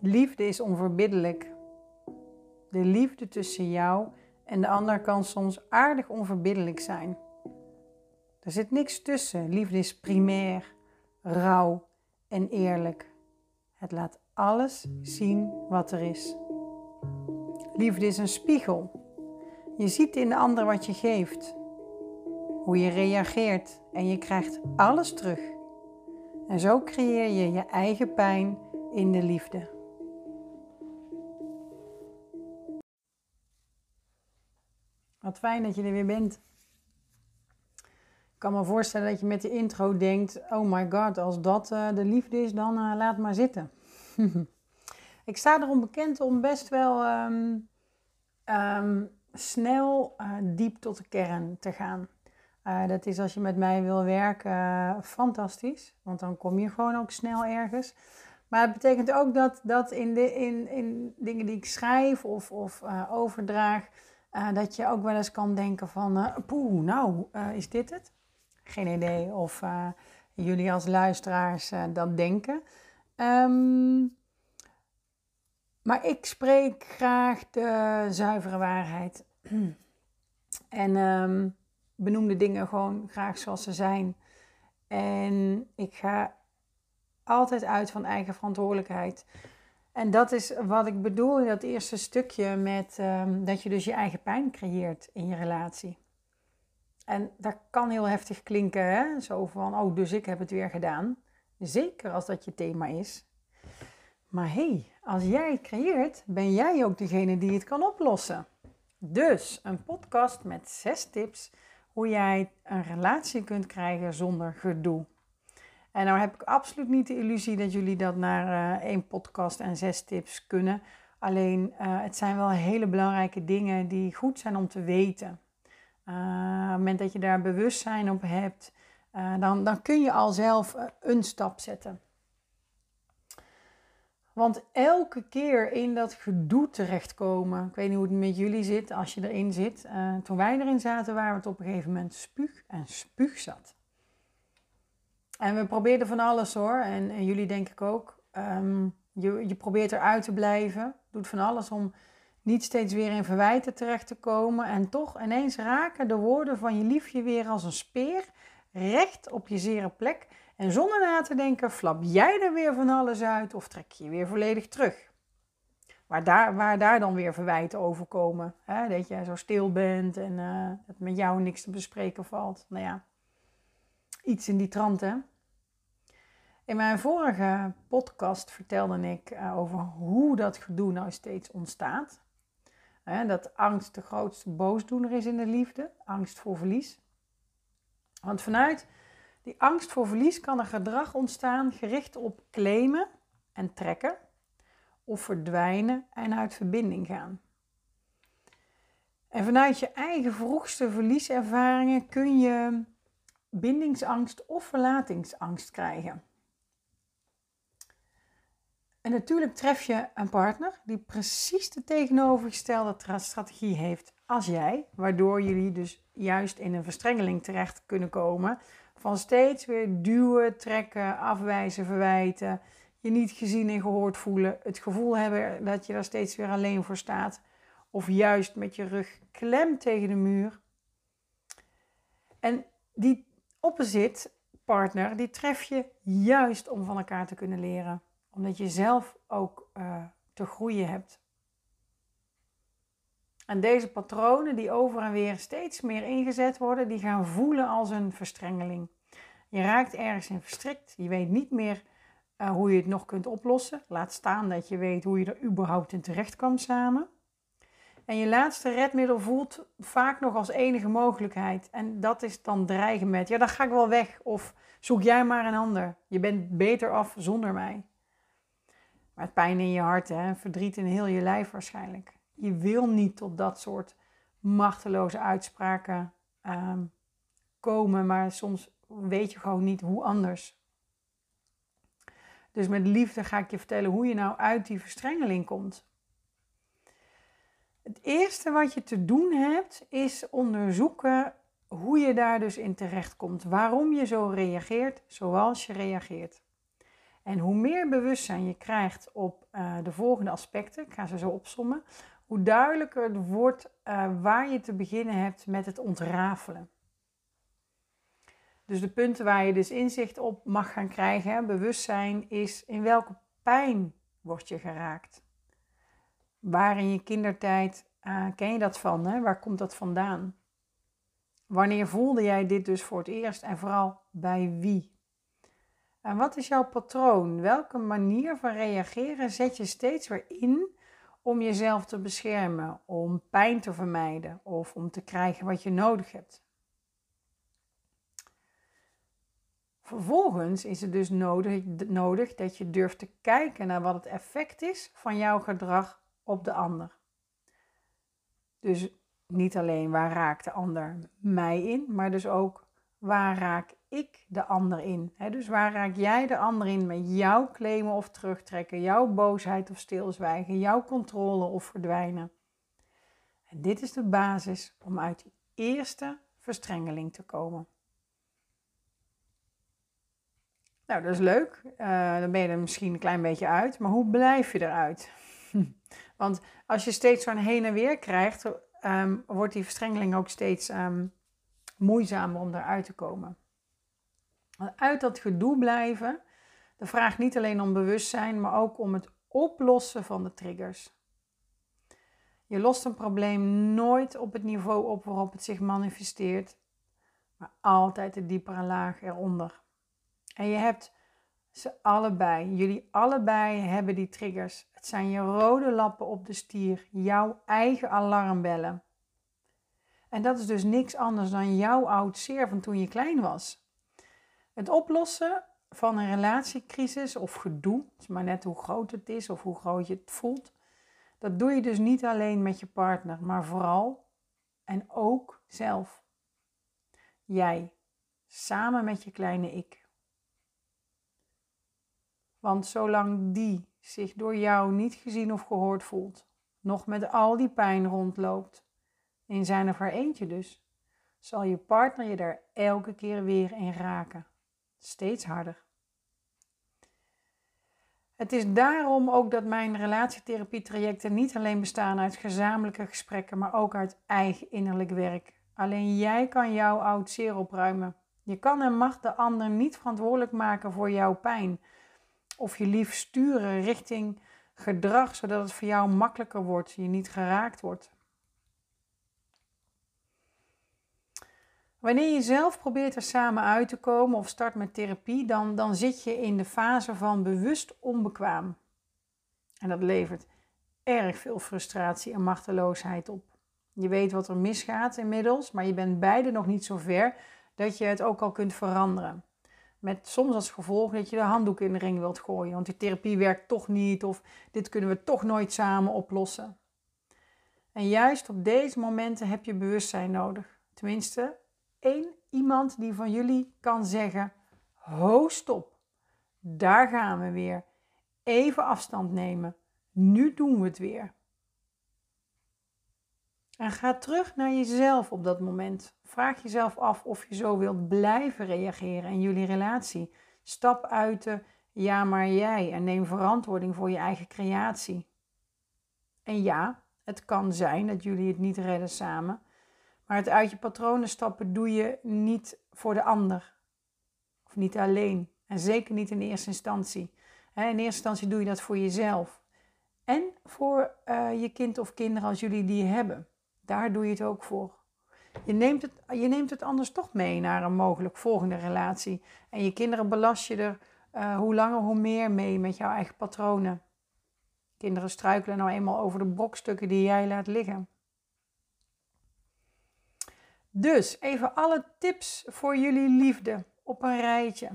Liefde is onverbiddelijk. De liefde tussen jou en de ander kan soms aardig onverbiddelijk zijn. Er zit niks tussen. Liefde is primair, rauw en eerlijk. Het laat alles zien wat er is. Liefde is een spiegel. Je ziet in de ander wat je geeft, hoe je reageert en je krijgt alles terug. En zo creëer je je eigen pijn in de liefde. Wat fijn dat je er weer bent. Ik kan me voorstellen dat je met de intro denkt: Oh my god, als dat uh, de liefde is, dan uh, laat maar zitten. ik sta erom bekend om best wel um, um, snel uh, diep tot de kern te gaan. dat is als je met mij wil werken fantastisch, want dan kom je gewoon ook snel ergens. Maar het betekent ook dat, dat in, de, in, in dingen die ik schrijf of, of overdraag, dat je ook wel eens kan denken van, poeh, nou, is dit het? Geen idee of uh, jullie als luisteraars uh, dat denken. Um, maar ik spreek graag de zuivere waarheid. en um, benoem de dingen gewoon graag zoals ze zijn. En ik ga altijd uit van eigen verantwoordelijkheid. En dat is wat ik bedoel in dat eerste stukje met um, dat je dus je eigen pijn creëert in je relatie. En dat kan heel heftig klinken, hè? zo van, oh, dus ik heb het weer gedaan. Zeker als dat je thema is. Maar hé, hey, als jij het creëert, ben jij ook degene die het kan oplossen. Dus een podcast met zes tips hoe jij een relatie kunt krijgen zonder gedoe. En nou heb ik absoluut niet de illusie dat jullie dat naar uh, één podcast en zes tips kunnen. Alleen uh, het zijn wel hele belangrijke dingen die goed zijn om te weten. Uh, op het moment dat je daar bewustzijn op hebt, dan, dan kun je al zelf een stap zetten. Want elke keer in dat gedoe terechtkomen, ik weet niet hoe het met jullie zit als je erin zit. toen wij erin zaten, waren het op een gegeven moment spuug en spuug zat. En we probeerden van alles hoor, en, en jullie denk ik ook. Um, je, je probeert eruit te blijven, doet van alles om niet steeds weer in verwijten terecht te komen en toch ineens raken de woorden van je liefje weer als een speer recht op je zere plek. En zonder na te denken, flap jij er weer van alles uit of trek je je weer volledig terug. Waar daar, waar daar dan weer verwijten over komen. Hè? Dat jij zo stil bent en uh, dat met jou niks te bespreken valt. Nou ja, iets in die trant hè. In mijn vorige podcast vertelde ik uh, over hoe dat gedoe nou steeds ontstaat. Dat angst de grootste boosdoener is in de liefde, angst voor verlies. Want vanuit die angst voor verlies kan er gedrag ontstaan gericht op claimen en trekken, of verdwijnen en uit verbinding gaan. En vanuit je eigen vroegste verlieservaringen kun je bindingsangst of verlatingsangst krijgen. En natuurlijk tref je een partner die precies de tegenovergestelde strategie heeft als jij, waardoor jullie dus juist in een verstrengeling terecht kunnen komen van steeds weer duwen, trekken, afwijzen, verwijten, je niet gezien en gehoord voelen, het gevoel hebben dat je daar steeds weer alleen voor staat of juist met je rug klem tegen de muur. En die opposite partner, die tref je juist om van elkaar te kunnen leren omdat je zelf ook uh, te groeien hebt. En deze patronen die over en weer steeds meer ingezet worden, die gaan voelen als een verstrengeling. Je raakt ergens in verstrikt. Je weet niet meer uh, hoe je het nog kunt oplossen. Laat staan dat je weet hoe je er überhaupt in terecht kan samen. En je laatste redmiddel voelt vaak nog als enige mogelijkheid. En dat is dan dreigen met, ja dan ga ik wel weg. Of zoek jij maar een ander. Je bent beter af zonder mij. Maar pijn in je hart, hè? verdriet in heel je lijf waarschijnlijk. Je wil niet tot dat soort machteloze uitspraken ehm, komen, maar soms weet je gewoon niet hoe anders. Dus met liefde ga ik je vertellen hoe je nou uit die verstrengeling komt. Het eerste wat je te doen hebt, is onderzoeken hoe je daar dus in terecht komt. Waarom je zo reageert zoals je reageert. En hoe meer bewustzijn je krijgt op uh, de volgende aspecten, ik ga ze zo opsommen, hoe duidelijker het wordt uh, waar je te beginnen hebt met het ontrafelen. Dus de punten waar je dus inzicht op mag gaan krijgen, bewustzijn, is in welke pijn word je geraakt. Waar in je kindertijd uh, ken je dat van? Hè? Waar komt dat vandaan? Wanneer voelde jij dit dus voor het eerst en vooral bij wie? En wat is jouw patroon? Welke manier van reageren zet je steeds weer in om jezelf te beschermen, om pijn te vermijden of om te krijgen wat je nodig hebt? Vervolgens is het dus nodig, nodig dat je durft te kijken naar wat het effect is van jouw gedrag op de ander. Dus niet alleen waar raakt de ander mij in, maar dus ook waar raak ik de ander in. dus waar raak jij de ander in met jouw claimen of terugtrekken, jouw boosheid of stilzwijgen, jouw controle of verdwijnen. En dit is de basis om uit die eerste verstrengeling te komen. Nou, dat is leuk. Uh, dan ben je er misschien een klein beetje uit. Maar hoe blijf je eruit? Want als je steeds zo'n heen en weer krijgt, Ehm, wordt die verstrengeling ook steeds um, moeizamer om eruit te komen. Uit dat gedoe blijven, de vraag niet alleen om bewustzijn, maar ook om het oplossen van de triggers. Je lost een probleem nooit op het niveau op waarop het zich manifesteert, maar altijd de diepere laag eronder. En je hebt ze allebei, jullie allebei hebben die triggers. Het zijn je rode lappen op de stier, jouw eigen alarmbellen. En dat is dus niks anders dan jouw oud zeer van toen je klein was. Het oplossen van een relatiecrisis of gedoe, maar net hoe groot het is of hoe groot je het voelt, dat doe je dus niet alleen met je partner, maar vooral en ook zelf. Jij, samen met je kleine ik. Want zolang die zich door jou niet gezien of gehoord voelt, nog met al die pijn rondloopt, in zijn of haar eentje dus, zal je partner je daar elke keer weer in raken. Steeds harder. Het is daarom ook dat mijn relatietherapie-trajecten niet alleen bestaan uit gezamenlijke gesprekken, maar ook uit eigen innerlijk werk. Alleen jij kan jouw oud zeer opruimen. Je kan en mag de ander niet verantwoordelijk maken voor jouw pijn of je lief sturen richting gedrag, zodat het voor jou makkelijker wordt, je niet geraakt wordt. Wanneer je zelf probeert er samen uit te komen of start met therapie, dan, dan zit je in de fase van bewust onbekwaam. En dat levert erg veel frustratie en machteloosheid op. Je weet wat er misgaat inmiddels, maar je bent beide nog niet zo ver dat je het ook al kunt veranderen. Met soms als gevolg dat je de handdoek in de ring wilt gooien. Want die therapie werkt toch niet. Of dit kunnen we toch nooit samen oplossen. En juist op deze momenten heb je bewustzijn nodig. Tenminste, één iemand die van jullie kan zeggen: Ho, stop. Daar gaan we weer. Even afstand nemen. Nu doen we het weer. En ga terug naar jezelf op dat moment. Vraag jezelf af of je zo wilt blijven reageren in jullie relatie. Stap uit de ja, maar jij en neem verantwoording voor je eigen creatie. En ja, het kan zijn dat jullie het niet redden samen, maar het uit je patronen stappen doe je niet voor de ander. Of niet alleen. En zeker niet in eerste instantie. In eerste instantie doe je dat voor jezelf. En voor uh, je kind of kinderen als jullie die hebben. Daar doe je het ook voor. Je neemt het, je neemt het anders toch mee naar een mogelijk volgende relatie. En je kinderen belast je er uh, hoe langer hoe meer mee met jouw eigen patronen. Kinderen struikelen nou eenmaal over de brokstukken die jij laat liggen. Dus even alle tips voor jullie liefde op een rijtje.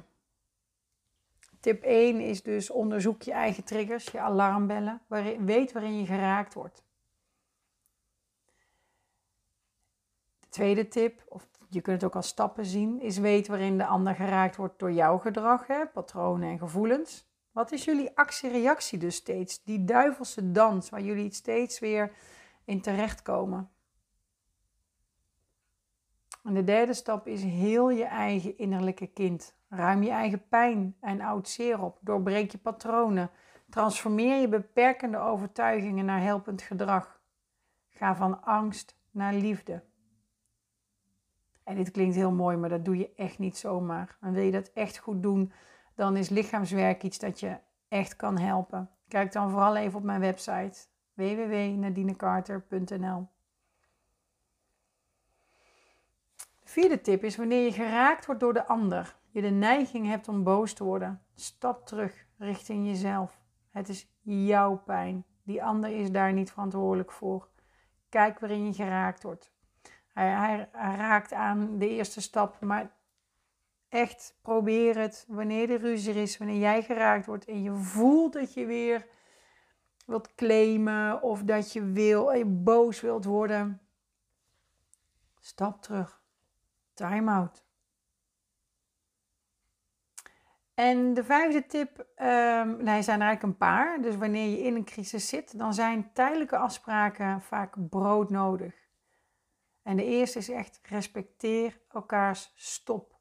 Tip 1 is dus onderzoek je eigen triggers, je alarmbellen. Weet waarin je geraakt wordt. Tweede tip, of je kunt het ook als stappen zien, is weet waarin de ander geraakt wordt door jouw gedrag, hè, patronen en gevoelens. Wat is jullie actie-reactie dus steeds? Die duivelse dans waar jullie steeds weer in terechtkomen. En de derde stap is heel je eigen innerlijke kind. Ruim je eigen pijn en oud zeer op. Doorbreek je patronen. Transformeer je beperkende overtuigingen naar helpend gedrag. Ga van angst naar liefde. En dit klinkt heel mooi, maar dat doe je echt niet zomaar. En wil je dat echt goed doen, dan is lichaamswerk iets dat je echt kan helpen. Kijk dan vooral even op mijn website www.nadinecarter.nl. De vierde tip is wanneer je geraakt wordt door de ander, je de neiging hebt om boos te worden, stap terug richting jezelf. Het is jouw pijn. Die ander is daar niet verantwoordelijk voor. Kijk waarin je geraakt wordt. Hij, hij, raakt aan de eerste stap, maar echt probeer het wanneer de ruzie is, wanneer jij geraakt wordt en je voelt dat je weer wilt claimen of dat je wil, je boos wilt worden. Stap terug. Time out. En de vijfde tip, um, nee, zijn er eigenlijk een paar. Dus wanneer je in een crisis zit, dan zijn tijdelijke afspraken vaak broodnodig. En de eerste is echt respecteer elkaars stop.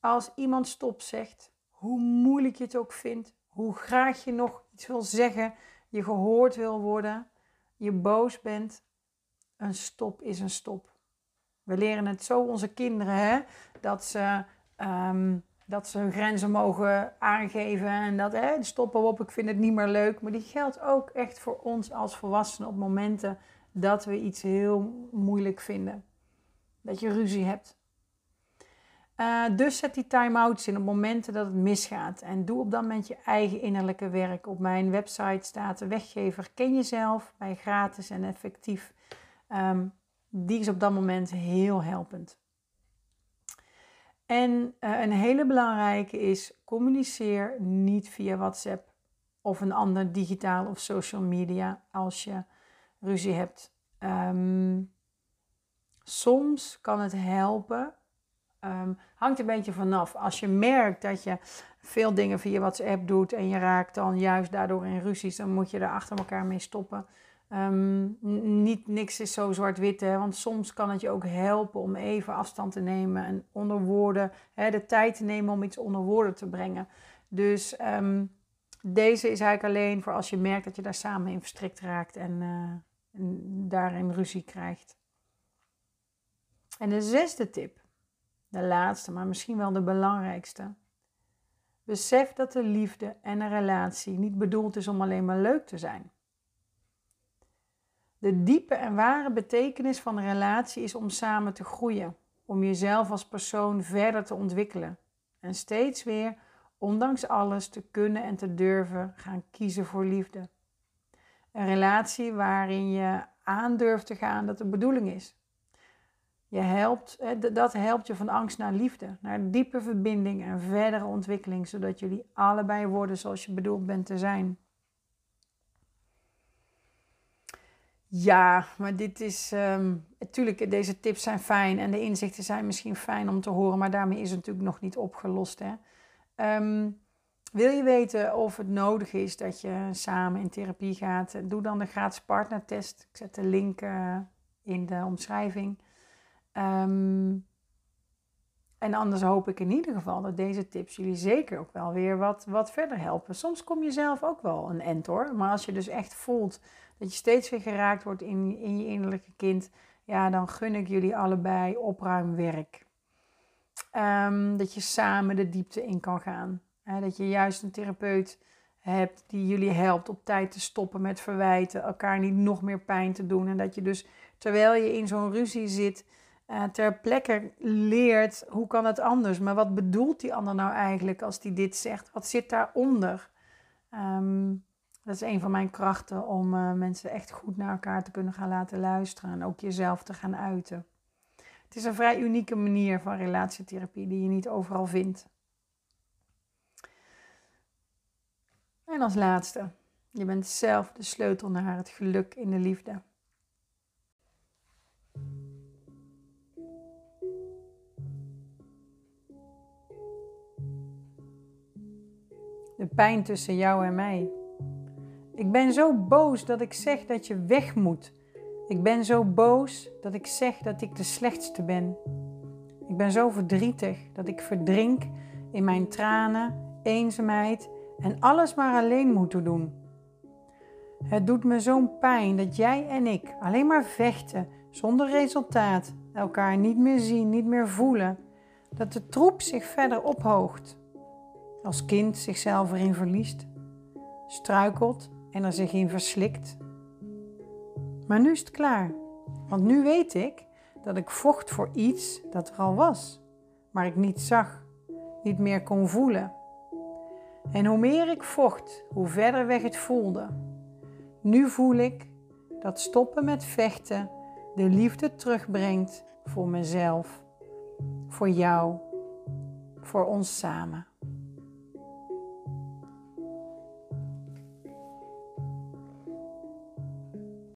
Als iemand stop zegt, hoe moeilijk je het ook vindt, hoe graag je nog iets wil zeggen, je gehoord wil worden, je boos bent, een stop is een stop. We leren het zo onze kinderen, hè, dat ze um, dat ze hun grenzen mogen aangeven en dat hè, stoppen op, ik vind het niet meer leuk. Maar die geldt ook echt voor ons als volwassenen op momenten dat we iets heel moeilijk vinden. Dat je ruzie hebt. Uh, dus zet die time-outs in op momenten dat het misgaat. En doe op dat moment je eigen innerlijke werk. Op mijn website staat de weggever Ken Jezelf. Bij gratis en effectief. Um, die is op dat moment heel helpend. En uh, een hele belangrijke is: communiceer niet via WhatsApp of een ander digitaal of social media als je ruzie hebt. Um, soms kan het helpen. Um, hangt een beetje vanaf. Als je merkt dat je veel dingen via WhatsApp doet en je raakt dan juist daardoor in ruzies, dan moet je er achter elkaar mee stoppen. Um, niet, niks is zo zwart-wit, want soms kan het je ook helpen om even afstand te nemen en onder woorden, hè, de tijd te nemen om iets onder woorden te brengen. Dus deze is eigenlijk alleen voor als je merkt dat je daar samen in verstrikt raakt en, uh, en daarin ruzie krijgt. En de zesde tip, de laatste, maar misschien wel de belangrijkste. Besef dat de liefde en een relatie niet bedoeld is om alleen maar leuk te zijn. De diepe en ware betekenis van een relatie is om samen te groeien, om jezelf als persoon verder te ontwikkelen en steeds weer, ondanks alles, te kunnen en te durven gaan kiezen voor liefde. Een relatie waarin je aandurft te gaan dat de bedoeling is. Je helpt, dat helpt je van angst naar liefde, naar diepe verbinding en verdere ontwikkeling, zodat jullie allebei worden zoals je bedoeld bent te zijn. Ja, maar dit is. Natuurlijk, deze tips zijn fijn en de inzichten zijn misschien fijn om te horen, maar daarmee is het natuurlijk nog niet opgelost. Hè? Um, wil je weten of het nodig is dat je samen in therapie gaat? Doe dan de gratis partnertest. Ik zet de link uh, in de omschrijving. Um, en anders hoop ik in ieder geval dat deze tips jullie zeker ook wel weer wat, wat verder helpen. Soms kom je zelf ook wel een end hoor. Maar als je dus echt voelt dat je steeds weer geraakt wordt in, in je innerlijke kind, ja, dan gun ik jullie allebei opruimwerk. Um, dat je samen de diepte in kan gaan. Dat je juist een therapeut hebt die jullie helpt op tijd te stoppen met verwijten, elkaar niet nog meer pijn te doen. En dat je dus terwijl je in zo'n ruzie zit, uh, ter plekke leert hoe kan het anders. Maar wat bedoelt die ander nou eigenlijk als die dit zegt? Wat zit daaronder? Um, dat is een van mijn krachten om uh, mensen echt goed naar elkaar te kunnen gaan laten luisteren en ook jezelf te gaan uiten. Het is een vrij unieke manier van relatietherapie die je niet overal vindt. En als laatste, je bent zelf de sleutel naar het geluk in de liefde. De pijn tussen jou en mij ik ben zo boos dat ik zeg dat je weg moet. Ik ben zo boos dat ik zeg dat ik de slechtste ben. Ik ben zo verdrietig dat ik verdrink in mijn tranen, eenzaamheid en alles maar alleen moeten doen. Het doet me zo'n pijn dat jij en ik alleen maar vechten zonder resultaat, elkaar niet meer zien, niet meer voelen, dat de troep zich verder ophoogt. Als kind zichzelf erin verliest, struikelt en er zich in verslikt. Maar nu is het klaar, want nu weet ik dat ik vocht voor iets dat er al was, maar ik niet zag, niet meer kon voelen. En hoe meer ik vocht, hoe verder weg het voelde. Nu voel ik dat stoppen met vechten de liefde terugbrengt voor mezelf, voor jou, voor ons samen.